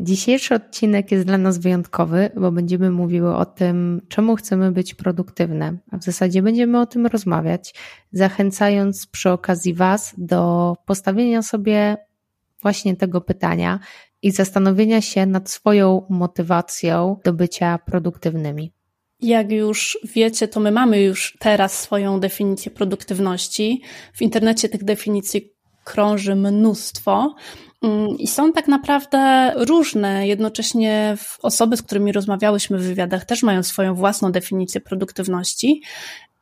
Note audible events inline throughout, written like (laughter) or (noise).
Dzisiejszy odcinek jest dla nas wyjątkowy, bo będziemy mówiły o tym, czemu chcemy być produktywne, a w zasadzie będziemy o tym rozmawiać, zachęcając przy okazji Was do postawienia sobie właśnie tego pytania i zastanowienia się nad swoją motywacją do bycia produktywnymi. Jak już wiecie, to my mamy już teraz swoją definicję produktywności. W internecie tych definicji krąży mnóstwo. Mm, I są tak naprawdę różne. Jednocześnie osoby, z którymi rozmawiałyśmy w wywiadach, też mają swoją własną definicję produktywności.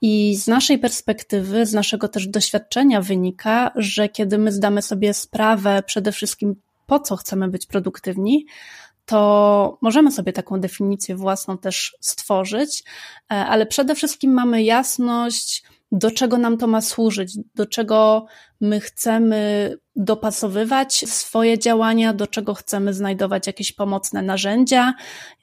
I z naszej perspektywy, z naszego też doświadczenia wynika, że kiedy my zdamy sobie sprawę przede wszystkim, po co chcemy być produktywni, to możemy sobie taką definicję własną też stworzyć, e, ale przede wszystkim mamy jasność, do czego nam to ma służyć, do czego my chcemy dopasowywać swoje działania, do czego chcemy znajdować jakieś pomocne narzędzia,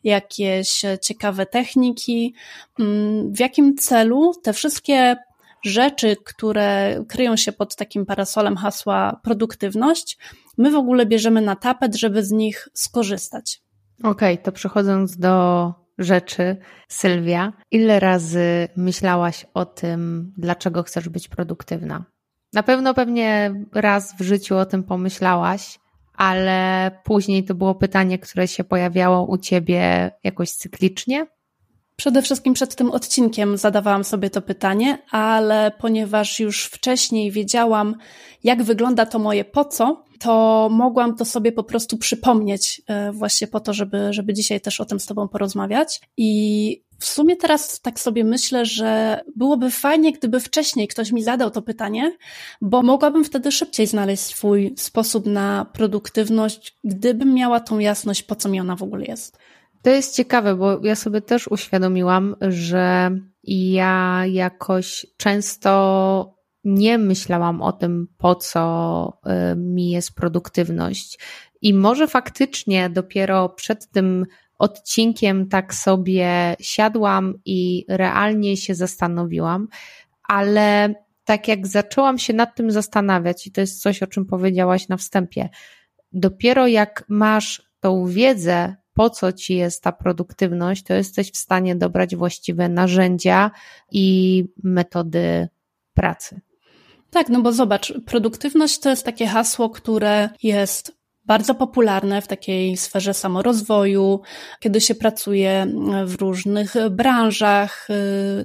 jakieś ciekawe techniki, mm, w jakim celu te wszystkie rzeczy, które kryją się pod takim parasolem hasła produktywność, my w ogóle bierzemy na tapet, żeby z nich skorzystać. Okej, okay, to przechodząc do rzeczy, Sylwia, ile razy myślałaś o tym, dlaczego chcesz być produktywna? Na pewno pewnie raz w życiu o tym pomyślałaś, ale później to było pytanie, które się pojawiało u ciebie jakoś cyklicznie? Przede wszystkim przed tym odcinkiem zadawałam sobie to pytanie, ale ponieważ już wcześniej wiedziałam, jak wygląda to moje po co, to mogłam to sobie po prostu przypomnieć e, właśnie po to, żeby, żeby dzisiaj też o tym z Tobą porozmawiać. I w sumie teraz tak sobie myślę, że byłoby fajnie, gdyby wcześniej ktoś mi zadał to pytanie, bo mogłabym wtedy szybciej znaleźć swój sposób na produktywność, gdybym miała tą jasność, po co mi ona w ogóle jest. To jest ciekawe, bo ja sobie też uświadomiłam, że ja jakoś często nie myślałam o tym, po co y, mi jest produktywność. I może faktycznie dopiero przed tym odcinkiem tak sobie siadłam i realnie się zastanowiłam, ale tak jak zaczęłam się nad tym zastanawiać, i to jest coś, o czym powiedziałaś na wstępie, dopiero jak masz tą wiedzę, po co ci jest ta produktywność, to jesteś w stanie dobrać właściwe narzędzia i metody pracy. Tak, no bo zobacz, produktywność to jest takie hasło, które jest bardzo popularne w takiej sferze samorozwoju, kiedy się pracuje w różnych branżach, y,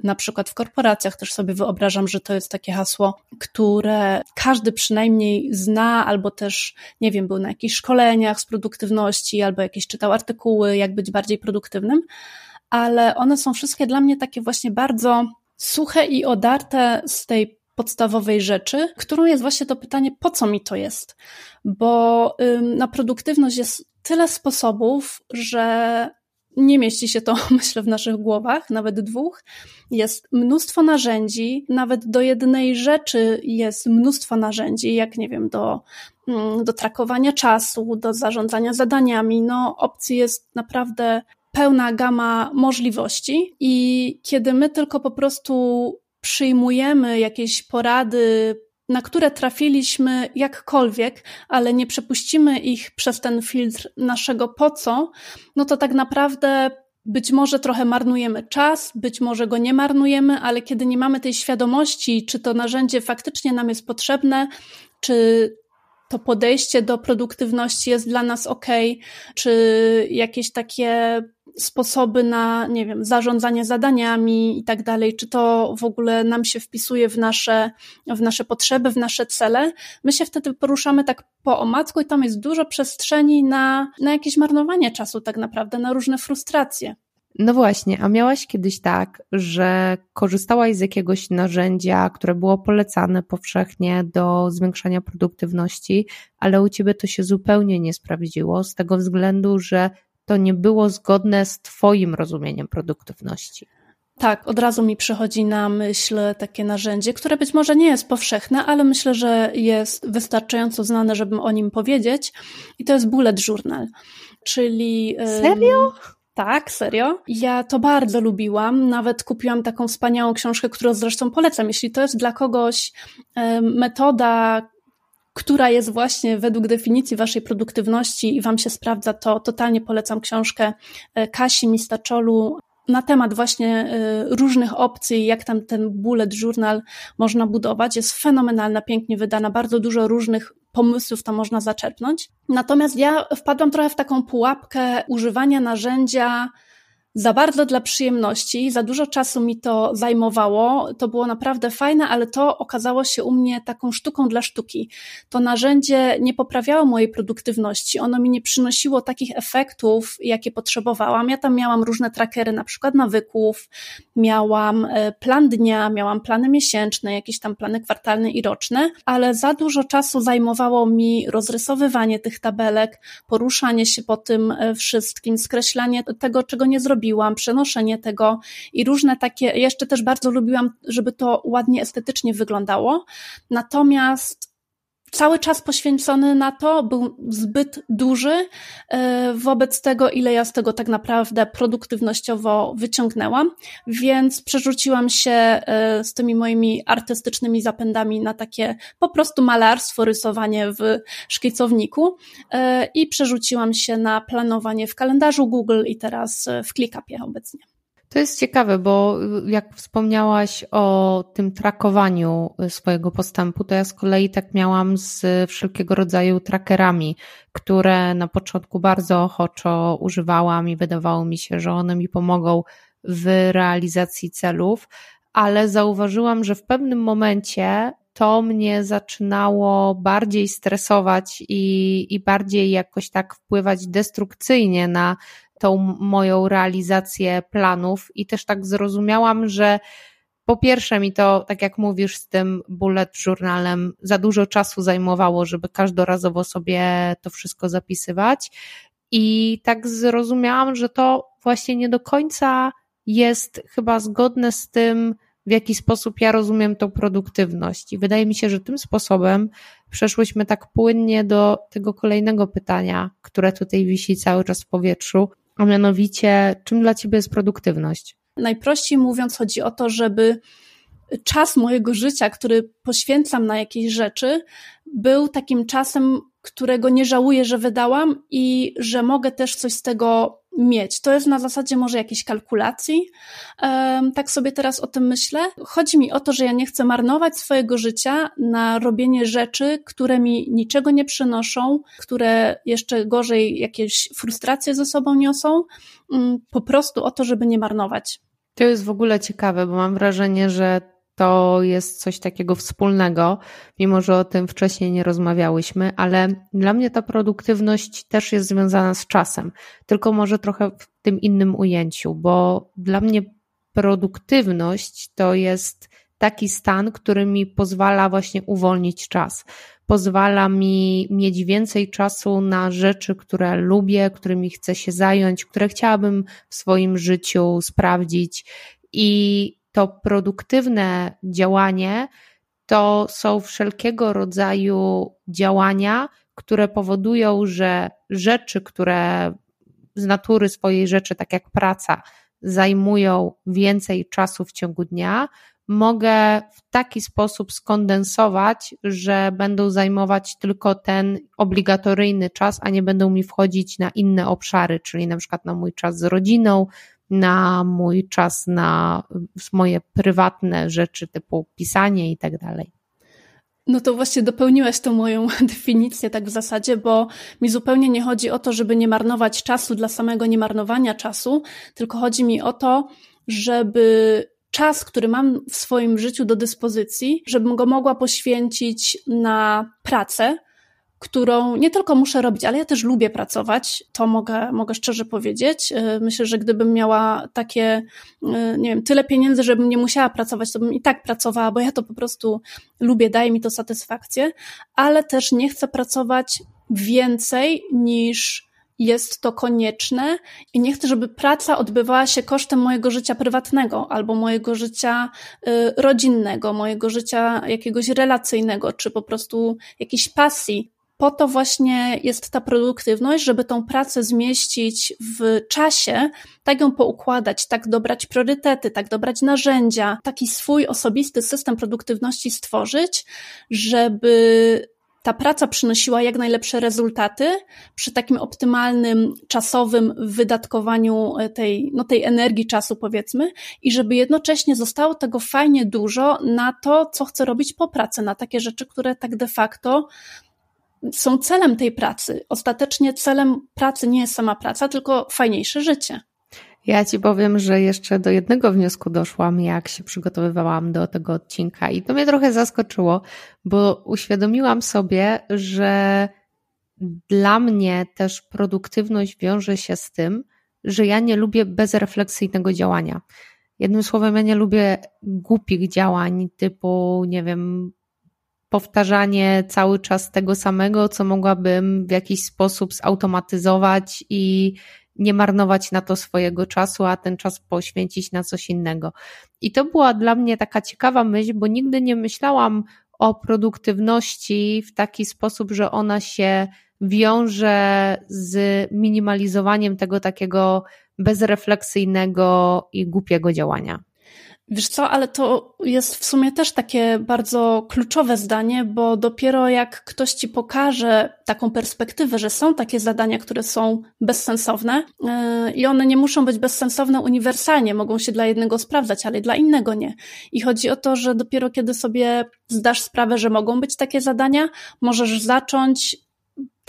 na przykład w korporacjach. Też sobie wyobrażam, że to jest takie hasło, które każdy przynajmniej zna, albo też, nie wiem, był na jakichś szkoleniach z produktywności, albo jakieś czytał artykuły, jak być bardziej produktywnym, ale one są wszystkie dla mnie takie właśnie bardzo suche i odarte z tej podstawowej rzeczy, którą jest właśnie to pytanie, po co mi to jest? Bo na produktywność jest tyle sposobów, że nie mieści się to, (laughs) myślę, w naszych głowach, nawet dwóch. Jest mnóstwo narzędzi, nawet do jednej rzeczy jest mnóstwo narzędzi, jak nie wiem, do, do trakowania czasu, do zarządzania zadaniami. No, opcji jest naprawdę pełna gama możliwości i kiedy my tylko po prostu przyjmujemy jakieś porady, na które trafiliśmy jakkolwiek, ale nie przepuścimy ich przez ten filtr naszego po co, no to tak naprawdę być może trochę marnujemy czas, być może go nie marnujemy, ale kiedy nie mamy tej świadomości, czy to narzędzie faktycznie nam jest potrzebne, czy to podejście do produktywności jest dla nas ok, czy jakieś takie sposoby na, nie wiem, zarządzanie zadaniami i tak dalej, czy to w ogóle nam się wpisuje w nasze, w nasze potrzeby, w nasze cele. My się wtedy poruszamy tak po omacku i tam jest dużo przestrzeni na, na jakieś marnowanie czasu tak naprawdę, na różne frustracje. No właśnie, a miałaś kiedyś tak, że korzystałaś z jakiegoś narzędzia, które było polecane powszechnie do zwiększania produktywności, ale u ciebie to się zupełnie nie sprawdziło, z tego względu, że to nie było zgodne z Twoim rozumieniem produktywności. Tak, od razu mi przychodzi na myśl takie narzędzie, które być może nie jest powszechne, ale myślę, że jest wystarczająco znane, żebym o nim powiedzieć. I to jest Bullet Journal. Czyli. Serio? Tak, serio. Ja to bardzo lubiłam. Nawet kupiłam taką wspaniałą książkę, którą zresztą polecam. Jeśli to jest dla kogoś metoda, która jest właśnie według definicji waszej produktywności i wam się sprawdza, to totalnie polecam książkę e, Kasi Mistaczolu na temat właśnie e, różnych opcji, jak tam ten bullet journal można budować. Jest fenomenalna, pięknie wydana, bardzo dużo różnych pomysłów tam można zaczerpnąć. Natomiast ja wpadłam trochę w taką pułapkę używania narzędzia za bardzo dla przyjemności, za dużo czasu mi to zajmowało. To było naprawdę fajne, ale to okazało się u mnie taką sztuką dla sztuki. To narzędzie nie poprawiało mojej produktywności, ono mi nie przynosiło takich efektów, jakie potrzebowałam. Ja tam miałam różne trackery, na przykład nawyków, miałam e, plan dnia, miałam plany miesięczne, jakieś tam plany kwartalne i roczne, ale za dużo czasu zajmowało mi rozrysowywanie tych tabelek, poruszanie się po tym e, wszystkim, skreślanie tego, czego nie zrobiłam przenoszenie tego i różne takie, jeszcze też bardzo lubiłam, żeby to ładnie estetycznie wyglądało. Natomiast cały czas poświęcony na to był zbyt duży e, wobec tego, ile ja z tego tak naprawdę produktywnościowo wyciągnęłam, więc przerzuciłam się e, z tymi moimi artystycznymi zapędami na takie po prostu malarstwo, rysowanie w szkicowniku e, i przerzuciłam się na planowanie w kalendarzu Google i teraz w ClickUpie obecnie. To jest ciekawe, bo jak wspomniałaś o tym trakowaniu swojego postępu, to ja z kolei tak miałam z wszelkiego rodzaju trackerami, które na początku bardzo ochoczo używałam i wydawało mi się, że one mi pomogą w realizacji celów, ale zauważyłam, że w pewnym momencie to mnie zaczynało bardziej stresować i, i bardziej jakoś tak wpływać destrukcyjnie na tą moją realizację planów i też tak zrozumiałam, że po pierwsze mi to, tak jak mówisz, z tym bullet journalem za dużo czasu zajmowało, żeby każdorazowo sobie to wszystko zapisywać. I tak zrozumiałam, że to właśnie nie do końca jest chyba zgodne z tym, w jaki sposób ja rozumiem tą produktywność. I wydaje mi się, że tym sposobem przeszłyśmy tak płynnie do tego kolejnego pytania, które tutaj wisi cały czas w powietrzu, a mianowicie, czym dla Ciebie jest produktywność? Najprościej mówiąc, chodzi o to, żeby czas mojego życia, który poświęcam na jakieś rzeczy, był takim czasem, którego nie żałuję, że wydałam i że mogę też coś z tego mieć. To jest na zasadzie może jakiejś kalkulacji. Tak sobie teraz o tym myślę. Chodzi mi o to, że ja nie chcę marnować swojego życia na robienie rzeczy, które mi niczego nie przynoszą, które jeszcze gorzej jakieś frustracje ze sobą niosą. Mm, po prostu o to, żeby nie marnować. To jest w ogóle ciekawe, bo mam wrażenie, że to jest coś takiego wspólnego, mimo że o tym wcześniej nie rozmawiałyśmy, ale dla mnie ta produktywność też jest związana z czasem, tylko może trochę w tym innym ujęciu, bo dla mnie produktywność to jest taki stan, który mi pozwala właśnie uwolnić czas. Pozwala mi mieć więcej czasu na rzeczy, które lubię, którymi chcę się zająć, które chciałabym w swoim życiu sprawdzić. I to produktywne działanie to są wszelkiego rodzaju działania, które powodują, że rzeczy, które z natury swojej rzeczy, tak jak praca, zajmują więcej czasu w ciągu dnia, mogę w taki sposób skondensować, że będą zajmować tylko ten obligatoryjny czas, a nie będą mi wchodzić na inne obszary, czyli na przykład na mój czas z rodziną, na mój czas na moje prywatne rzeczy typu pisanie i tak dalej. No to właśnie dopełniłeś tą moją (laughs) definicję tak w zasadzie, bo mi zupełnie nie chodzi o to, żeby nie marnować czasu dla samego nie marnowania czasu, tylko chodzi mi o to, żeby czas, który mam w swoim życiu do dyspozycji, żebym go mogła poświęcić na pracę, którą nie tylko muszę robić, ale ja też lubię pracować, to mogę, mogę szczerze powiedzieć. Y, myślę, że gdybym miała takie, y, nie wiem, tyle pieniędzy, żebym nie musiała pracować, to bym i tak pracowała, bo ja to po prostu lubię, daje mi to satysfakcję, ale też nie chcę pracować więcej niż jest to konieczne i nie chcę, żeby praca odbywała się kosztem mojego życia prywatnego albo mojego życia y, rodzinnego, mojego życia jakiegoś relacyjnego, czy po prostu jakiejś pasji. Po to właśnie jest ta produktywność, żeby tą pracę zmieścić w czasie, tak ją poukładać, tak dobrać priorytety, tak dobrać narzędzia, taki swój osobisty system produktywności stworzyć, żeby ta praca przynosiła jak najlepsze rezultaty przy takim optymalnym czasowym wydatkowaniu e, tej, no tej energii czasu, powiedzmy, i żeby jednocześnie zostało tego fajnie dużo na to, co chcę robić po pracy, na takie rzeczy, które tak de facto są celem tej pracy. Ostatecznie celem pracy nie jest sama praca, tylko fajniejsze życie. Ja ci powiem, że jeszcze do jednego wniosku doszłam, jak się przygotowywałam do tego odcinka, i to mnie trochę zaskoczyło, bo uświadomiłam sobie, że dla mnie też produktywność wiąże się z tym, że ja nie lubię bezrefleksyjnego działania. Jednym słowem, ja nie lubię głupich działań typu, nie wiem, powtarzanie cały czas tego samego, co mogłabym w jakiś sposób zautomatyzować i nie marnować na to swojego czasu, a ten czas poświęcić na coś innego. I to była dla mnie taka ciekawa myśl, bo nigdy nie myślałam o produktywności w taki sposób, że ona się wiąże z minimalizowaniem tego takiego bezrefleksyjnego i głupiego działania. Wiesz co, ale to jest w sumie też takie bardzo kluczowe zdanie, bo dopiero jak ktoś ci pokaże taką perspektywę, że są takie zadania, które są bezsensowne yy, i one nie muszą być bezsensowne uniwersalnie, mogą się dla jednego sprawdzać, ale dla innego nie. I chodzi o to, że dopiero kiedy sobie zdasz sprawę, że mogą być takie zadania, możesz zacząć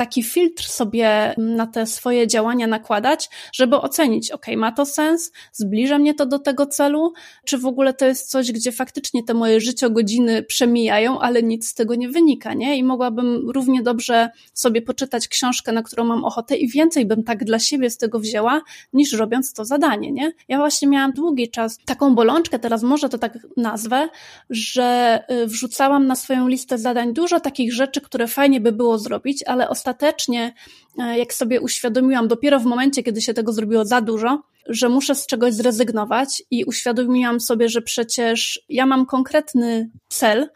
taki filtr sobie na te swoje działania nakładać, żeby ocenić, ok, ma to sens, zbliża mnie to do tego celu, czy w ogóle to jest coś, gdzie faktycznie te moje życiogodziny przemijają, ale nic z tego nie wynika, nie? I mogłabym równie dobrze sobie poczytać książkę, na którą mam ochotę i więcej bym tak dla siebie z tego wzięła, niż robiąc to zadanie, nie? Ja właśnie miałam długi czas taką bolączkę, teraz może to tak nazwę, że y, wrzucałam na swoją listę zadań dużo takich rzeczy, które fajnie by było zrobić, ale ostatnio ostatecznie, e, jak sobie uświadomiłam, dopiero w momencie, kiedy się tego zrobiło za dużo, że muszę z czegoś zrezygnować i uświadomiłam sobie, że przecież ja mam konkretny cel,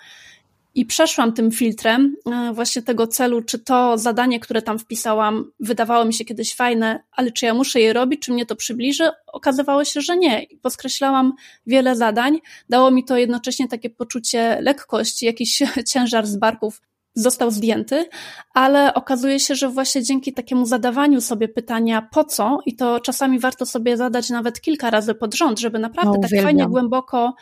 i przeszłam tym filtrem e, właśnie tego celu, czy to zadanie, które tam wpisałam, wydawało mi się kiedyś fajne, ale czy ja muszę je robić, czy mnie to przybliży? Okazywało się, że nie. I poskreślałam wiele zadań. Dało mi to jednocześnie takie poczucie lekkości, jakiś (laughs) ciężar z barków został zdjęty, ale okazuje się, że właśnie dzięki takiemu zadawaniu sobie pytania po co, i to czasami warto sobie zadać nawet kilka razy pod rząd, żeby naprawdę no, tak fajnie głęboko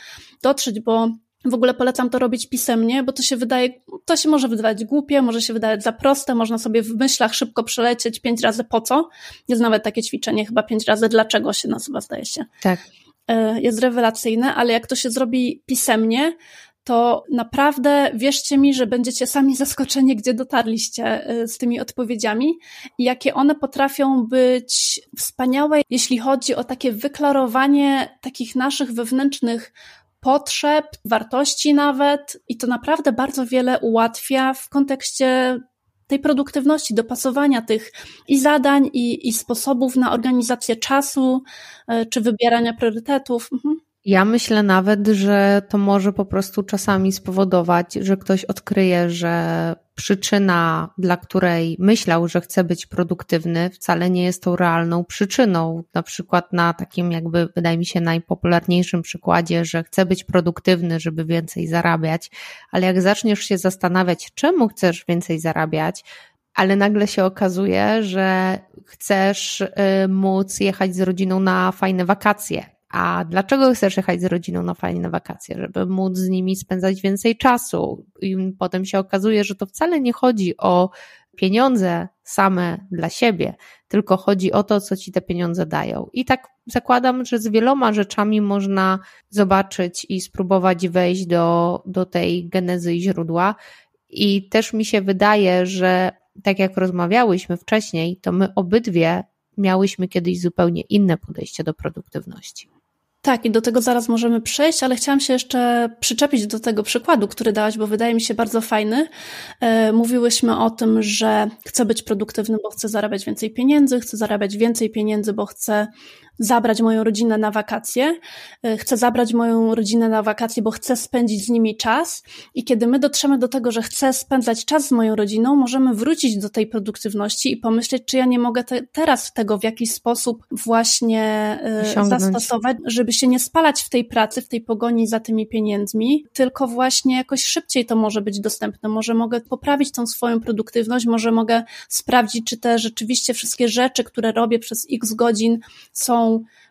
dotrzeć, bo w ogóle polecam to robić pisemnie, bo to się wydaje, to się może wydawać głupie, może się wydawać za proste, można sobie w myślach szybko przelecieć pięć razy po co. Jest nawet takie ćwiczenie, chyba pięć razy dlaczego się nazywa, zdaje się. Tak. E, jest rewelacyjne, ale jak to się zrobi pisemnie, to naprawdę wierzcie mi, że będziecie sami zaskoczeni, gdzie dotarliście y, z tymi odpowiedziami i jakie one potrafią być wspaniałe, jeśli chodzi o takie wyklarowanie takich naszych wewnętrznych potrzeb, wartości nawet, i to naprawdę bardzo wiele ułatwia w kontekście tej produktywności, dopasowania tych i zadań, i, i sposobów na organizację czasu, y, czy wybierania priorytetów. Mhm. Ja myślę nawet, że to może po prostu czasami spowodować, że ktoś odkryje, że przyczyna, dla której myślał, że chce być produktywny, wcale nie jest tą realną przyczyną. Na przykład na takim, jakby wydaje mi się, najpopularniejszym przykładzie, że chce być produktywny, żeby więcej zarabiać, ale jak zaczniesz się zastanawiać, czemu chcesz więcej zarabiać, ale nagle się okazuje, że chcesz y, móc jechać z rodziną na fajne wakacje a dlaczego chcesz jechać z rodziną na fajne wakacje? Żeby móc z nimi spędzać więcej czasu. I potem się okazuje, że to wcale nie chodzi o pieniądze same dla siebie, tylko chodzi o to, co ci te pieniądze dają. I tak zakładam, że z wieloma rzeczami można zobaczyć i spróbować wejść do, do tej genezy i źródła. I też mi się wydaje, że tak jak rozmawiałyśmy wcześniej, to my obydwie miałyśmy kiedyś zupełnie inne podejście do produktywności. Tak, i do tego zaraz możemy przejść, ale chciałam się jeszcze przyczepić do tego przykładu, który dałaś, bo wydaje mi się bardzo fajny. E, mówiłyśmy o tym, że chcę być produktywny, bo chcę zarabiać więcej pieniędzy, chcę zarabiać więcej pieniędzy, bo chcę zabrać moją rodzinę na wakacje. E, chcę zabrać moją rodzinę na wakacje, bo chcę spędzić z nimi czas. I kiedy my dotrzemy do tego, że chcę spędzać czas z moją rodziną, możemy wrócić do tej produktywności i pomyśleć, czy ja nie mogę te, teraz tego w jakiś sposób właśnie e, Osiągnąć. zastosować, żeby się nie spalać w tej pracy, w tej pogoni za tymi pieniędzmi, tylko właśnie jakoś szybciej to może być dostępne. Może mogę poprawić tą swoją produktywność, może mogę sprawdzić, czy te rzeczywiście wszystkie rzeczy, które robię przez x godzin są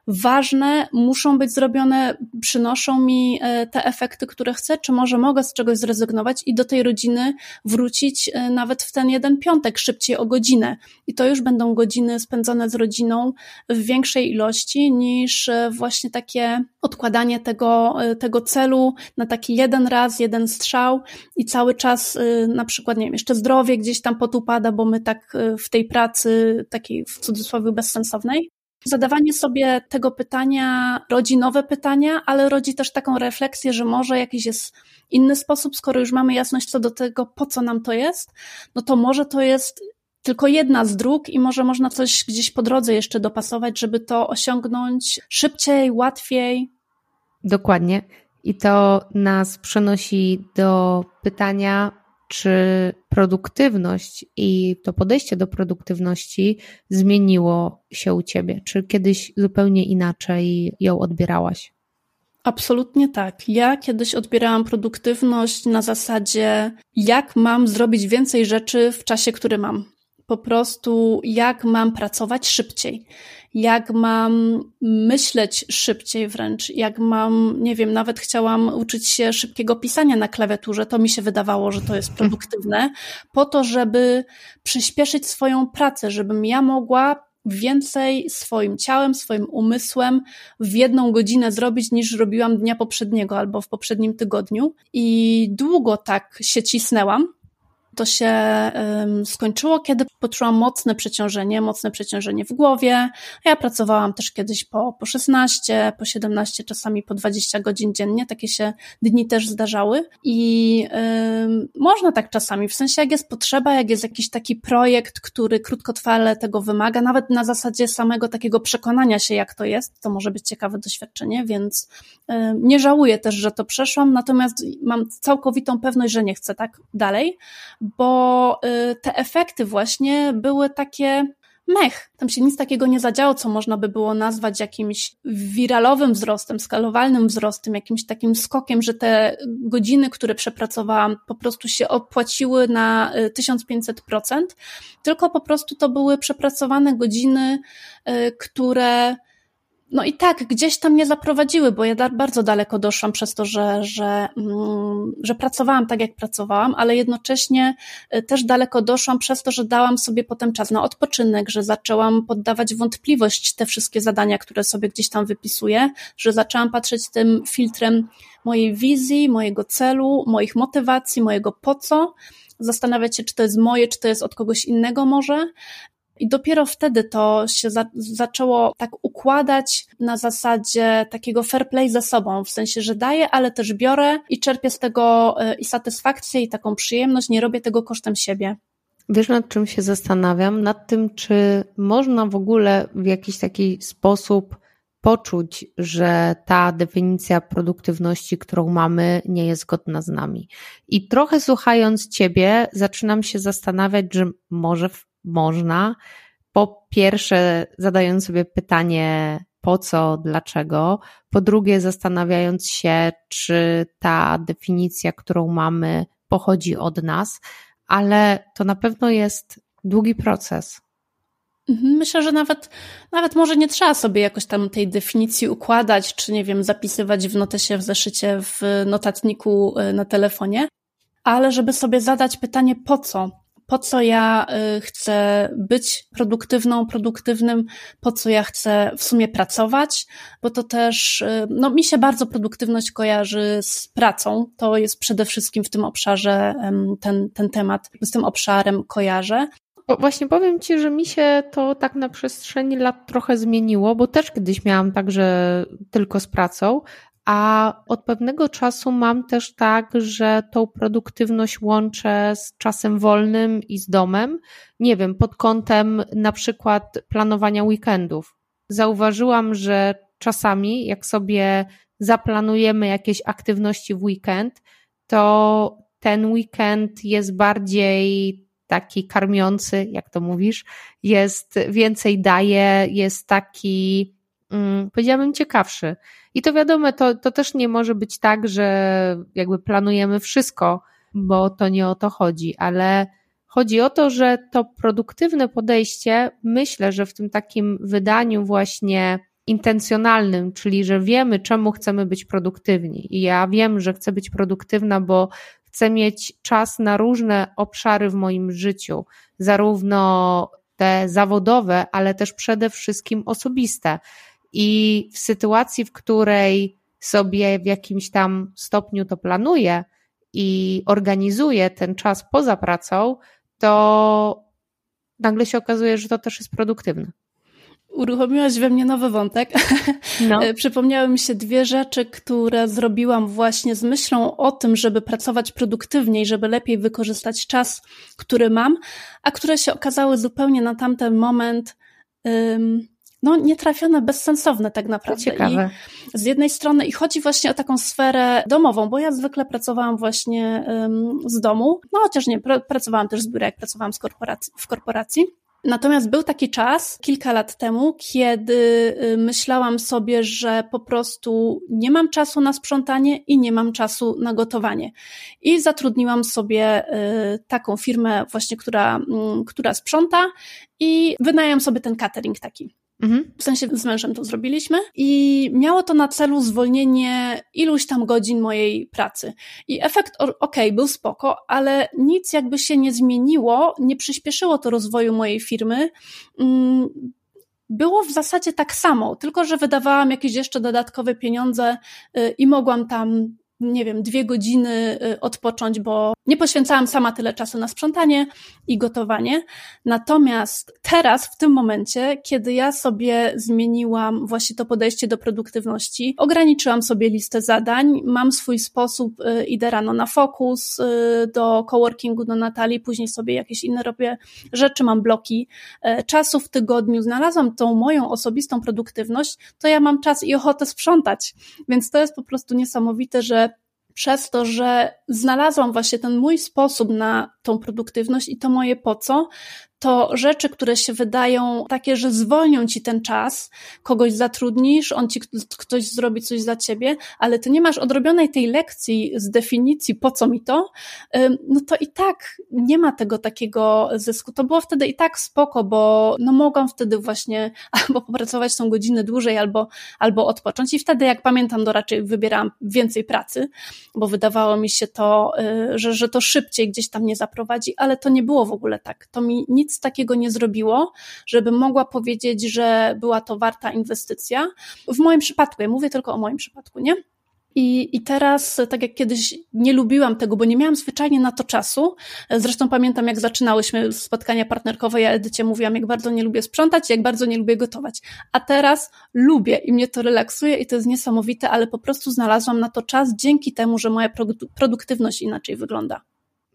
ważne, muszą być zrobione, przynoszą mi e, te efekty, które chcę, czy może mogę z czegoś zrezygnować i do tej rodziny wrócić e, nawet w ten jeden piątek, szybciej o godzinę. I to już będą godziny spędzone z rodziną w większej ilości niż e, właśnie takie odkładanie tego, tego celu na taki jeden raz, jeden strzał i cały czas na przykład, nie wiem, jeszcze zdrowie gdzieś tam potupada, bo my tak w tej pracy takiej w cudzysłowie bezsensownej, Zadawanie sobie tego pytania rodzi nowe pytania, ale rodzi też taką refleksję, że może jakiś jest inny sposób, skoro już mamy jasność co do tego, po co nam to jest, no to może to jest tylko jedna z dróg i może można coś gdzieś po drodze jeszcze dopasować, żeby to osiągnąć szybciej, łatwiej. Dokładnie. I to nas przenosi do pytania, czy produktywność i to podejście do produktywności zmieniło się u ciebie? Czy kiedyś zupełnie inaczej ją odbierałaś? Absolutnie tak. Ja kiedyś odbierałam produktywność na zasadzie, jak mam zrobić więcej rzeczy w czasie, który mam. Po prostu, jak mam pracować szybciej jak mam myśleć szybciej wręcz, jak mam, nie wiem, nawet chciałam uczyć się szybkiego pisania na klawiaturze, to mi się wydawało, że to jest produktywne, po to, żeby przyspieszyć swoją pracę, żebym ja mogła więcej swoim ciałem, swoim umysłem w jedną godzinę zrobić niż robiłam dnia poprzedniego albo w poprzednim tygodniu. I długo tak się cisnęłam, to się skończyło, kiedy poczułam mocne przeciążenie, mocne przeciążenie w głowie. Ja pracowałam też kiedyś po, po 16, po 17, czasami po 20 godzin dziennie. Takie się dni też zdarzały. I um, można tak czasami, w sensie jak jest potrzeba, jak jest jakiś taki projekt, który krótkotrwale tego wymaga, nawet na zasadzie samego takiego przekonania się, jak to jest, to może być ciekawe doświadczenie, więc um, nie żałuję też, że to przeszłam, natomiast mam całkowitą pewność, że nie chcę tak dalej bo y, te efekty właśnie były takie mech. Tam się nic takiego nie zadziało, co można by było nazwać jakimś wiralowym wzrostem, skalowalnym wzrostem, jakimś takim skokiem, że te godziny, które przepracowałam, po prostu się opłaciły na 1500%, y, tylko po prostu to były przepracowane godziny, y, które no i tak, gdzieś tam mnie zaprowadziły, bo ja da, bardzo daleko doszłam przez to, że, że, mm, że pracowałam tak, jak pracowałam, ale jednocześnie y, też daleko doszłam przez to, że dałam sobie potem czas na odpoczynek, że zaczęłam poddawać wątpliwość te wszystkie zadania, które sobie gdzieś tam wypisuję, że zaczęłam patrzeć tym filtrem mojej wizji, mojego celu, moich motywacji, mojego po co, zastanawiać się, czy to jest moje, czy to jest od kogoś innego może, i dopiero wtedy to się za, zaczęło tak układać na zasadzie takiego fair play ze sobą, w sensie, że daję, ale też biorę i czerpię z tego e, i satysfakcję, i taką przyjemność, nie robię tego kosztem siebie. Wiesz, nad czym się zastanawiam? Nad tym, czy można w ogóle w jakiś taki sposób poczuć, że ta definicja produktywności, którą mamy, nie jest zgodna z nami. I trochę słuchając Ciebie, zaczynam się zastanawiać, że może można. Po pierwsze, zadając sobie pytanie, po co, dlaczego. Po drugie, zastanawiając się, czy ta definicja, którą mamy, pochodzi od nas, ale to na pewno jest długi proces. Mhm, myślę, że nawet, nawet może nie trzeba sobie jakoś tam tej definicji układać, czy nie wiem, zapisywać w notesie, w zeszycie, w notatniku y, na telefonie, ale żeby sobie zadać pytanie, po co? Po co ja y, chcę być produktywną, produktywnym, po co ja chcę w sumie pracować, bo to też, y, no mi się bardzo produktywność kojarzy z pracą. To jest przede wszystkim w tym obszarze ten, ten temat, z tym obszarem kojarzę. Właśnie powiem Ci, że mi się to tak na przestrzeni lat trochę zmieniło, bo też kiedyś miałam tak, że tylko z pracą, a od pewnego czasu mam też tak, że tą produktywność łączę z czasem wolnym i z domem. Nie wiem, pod kątem na przykład planowania weekendów. Zauważyłam, że czasami, jak sobie zaplanujemy jakieś aktywności w weekend, to ten weekend jest bardziej taki karmiący, jak to mówisz, jest więcej daje, jest taki, powiedziałabym, ciekawszy. I to wiadomo, to, to też nie może być tak, że jakby planujemy wszystko, bo to nie o to chodzi, ale chodzi o to, że to produktywne podejście, myślę, że w tym takim wydaniu właśnie intencjonalnym, czyli że wiemy, czemu chcemy być produktywni. I ja wiem, że chcę być produktywna, bo chcę mieć czas na różne obszary w moim życiu, zarówno te zawodowe, ale też przede wszystkim osobiste. I w sytuacji, w której sobie w jakimś tam stopniu to planuję i organizuję ten czas poza pracą, to nagle się okazuje, że to też jest produktywne. Uruchomiłaś we mnie nowy wątek. (laughs) No. E, przypomniały mi się dwie rzeczy, które zrobiłam właśnie z myślą o tym, żeby pracować produktywniej, żeby lepiej wykorzystać czas, który mam, a które się okazały zupełnie na tamten moment um, no, nietrafione, bezsensowne tak naprawdę. Ciekawe. I z jednej strony, i chodzi właśnie o taką sferę domową, bo ja zwykle pracowałam właśnie um, z domu, no chociaż nie, pr pracowałam też z biura, jak pracowałam z korporacji, w korporacji. Natomiast był taki czas, kilka lat temu, kiedy y, myślałam sobie, że po prostu nie mam czasu na sprzątanie i nie mam czasu na gotowanie. I zatrudniłam sobie y, taką firmę właśnie, która, mm, która sprząta i wynajęłam sobie ten catering taki. Mhm. W sensie z mężem to zrobiliśmy i miało to na celu zwolnienie iluś tam godzin mojej pracy. I efekt, okej, okay, był spoko, ale nic jakby się nie zmieniło, nie przyspieszyło to rozwoju mojej firmy. Mm, było w zasadzie tak samo, tylko że wydawałam jakieś jeszcze dodatkowe pieniądze y, i mogłam tam nie wiem, dwie godziny y, odpocząć, bo nie poświęcałam sama tyle czasu na sprzątanie i gotowanie. Natomiast teraz, w tym momencie, kiedy ja sobie zmieniłam właśnie to podejście do produktywności, ograniczyłam sobie listę zadań, mam swój sposób, y, idę rano na fokus, y, do coworkingu do Natalii, później sobie jakieś inne robię rzeczy, mam bloki czasu w tygodniu, znalazłam tą moją osobistą produktywność, to ja mam czas i ochotę sprzątać. Więc to jest po prostu niesamowite, że przez to, że znalazłam właśnie ten mój sposób na tą produktywność i to moje po co, to rzeczy, które się wydają takie, że zwolnią ci ten czas, kogoś zatrudnisz, on ci ktoś zrobi coś za ciebie, ale ty nie masz odrobionej tej lekcji z definicji, po co mi to, no to i tak nie ma tego takiego zysku. To było wtedy i tak spoko, bo no mogłam wtedy właśnie (laughs) albo popracować tą godzinę dłużej, albo, albo odpocząć i wtedy, jak pamiętam, to raczej wybierałam więcej pracy, bo wydawało mi się to, y, że, że to szybciej gdzieś tam nie zaprowadzi, ale to nie było w ogóle tak. To mi nic nic takiego nie zrobiło, żeby mogła powiedzieć, że była to warta inwestycja. W moim przypadku, ja mówię tylko o moim przypadku, nie? I, I teraz, tak jak kiedyś nie lubiłam tego, bo nie miałam zwyczajnie na to czasu. Zresztą pamiętam, jak zaczynałyśmy spotkania partnerkowe, ja Edycie mówiłam, jak bardzo nie lubię sprzątać, jak bardzo nie lubię gotować. A teraz lubię i mnie to relaksuje i to jest niesamowite, ale po prostu znalazłam na to czas dzięki temu, że moja produktywność inaczej wygląda.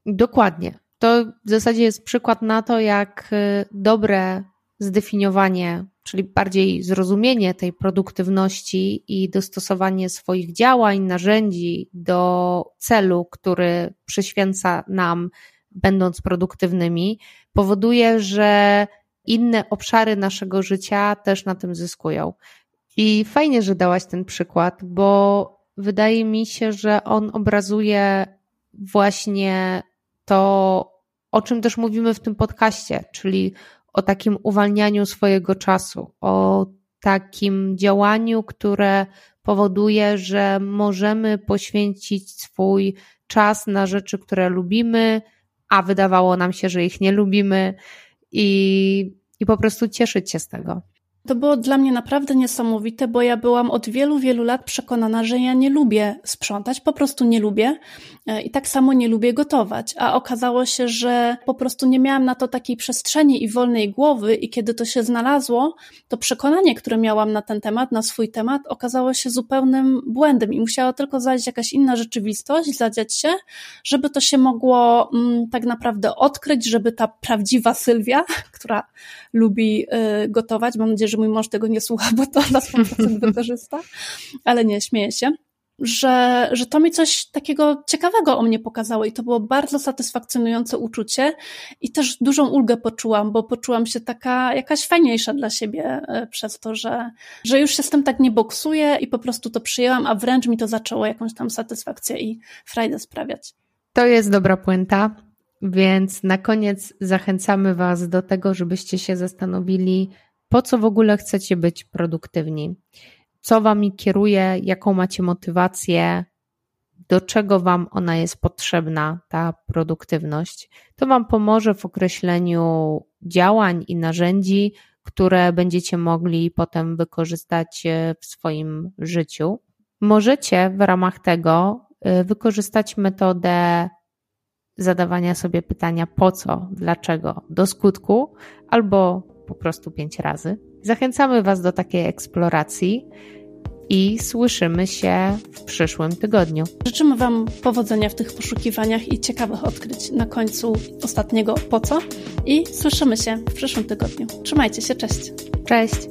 Dokładnie. To w zasadzie jest przykład na to, jak y, dobre zdefiniowanie, czyli bardziej zrozumienie tej produktywności i dostosowanie swoich działań, narzędzi do celu, który przyświęca nam, będąc produktywnymi, powoduje, że inne obszary naszego życia też na tym zyskują. I fajnie, że dałaś ten przykład, bo wydaje mi się, że on obrazuje właśnie to, o czym też mówimy w tym podcaście, czyli o takim uwalnianiu swojego czasu, o takim działaniu, które powoduje, że możemy poświęcić swój czas na rzeczy, które lubimy, a wydawało nam się, że ich nie lubimy i, i po prostu cieszyć się z tego. To było dla mnie naprawdę niesamowite, bo ja byłam od wielu, wielu lat przekonana, że ja nie lubię sprzątać, po prostu nie lubię e, i tak samo nie lubię gotować. A okazało się, że po prostu nie miałam na to takiej przestrzeni i wolnej głowy, i kiedy to się znalazło, to przekonanie, które miałam na ten temat, na swój temat, okazało się zupełnym błędem i musiała tylko zajść jakaś inna rzeczywistość, zadziać się, żeby to się mogło mm, tak naprawdę odkryć, żeby ta prawdziwa Sylwia, (laughs) która lubi y, gotować, mam nadzieję, że mój mąż tego nie słucha, bo to na 100% (laughs) wykorzysta, ale nie, śmieję się że, że to mi coś takiego ciekawego o mnie pokazało i to było bardzo satysfakcjonujące uczucie i też dużą ulgę poczułam, bo poczułam się taka jakaś fajniejsza dla siebie y, przez to, że, że już się z tym tak nie boksuję i po prostu to przyjęłam, a wręcz mi to zaczęło jakąś tam satysfakcję i frajdę sprawiać. To jest dobra puenta, więc na koniec zachęcamy Was do tego, żebyście się zastanowili, po co w ogóle chcecie być produktywni, co Wami kieruje, jaką macie motywację, do czego Wam ona jest potrzebna, ta produktywność. To Wam pomoże w określeniu działań i narzędzi, które będziecie mogli potem wykorzystać w swoim życiu. Możecie w ramach tego y, wykorzystać metodę zadawania sobie pytania po co, dlaczego, do skutku, albo po prostu pięć razy. Zachęcamy Was do takiej eksploracji i słyszymy się w przyszłym tygodniu. Życzymy Wam powodzenia w tych poszukiwaniach i ciekawych odkryć na końcu ostatniego po co i słyszymy się w przyszłym tygodniu. Trzymajcie się, cześć. Cześć.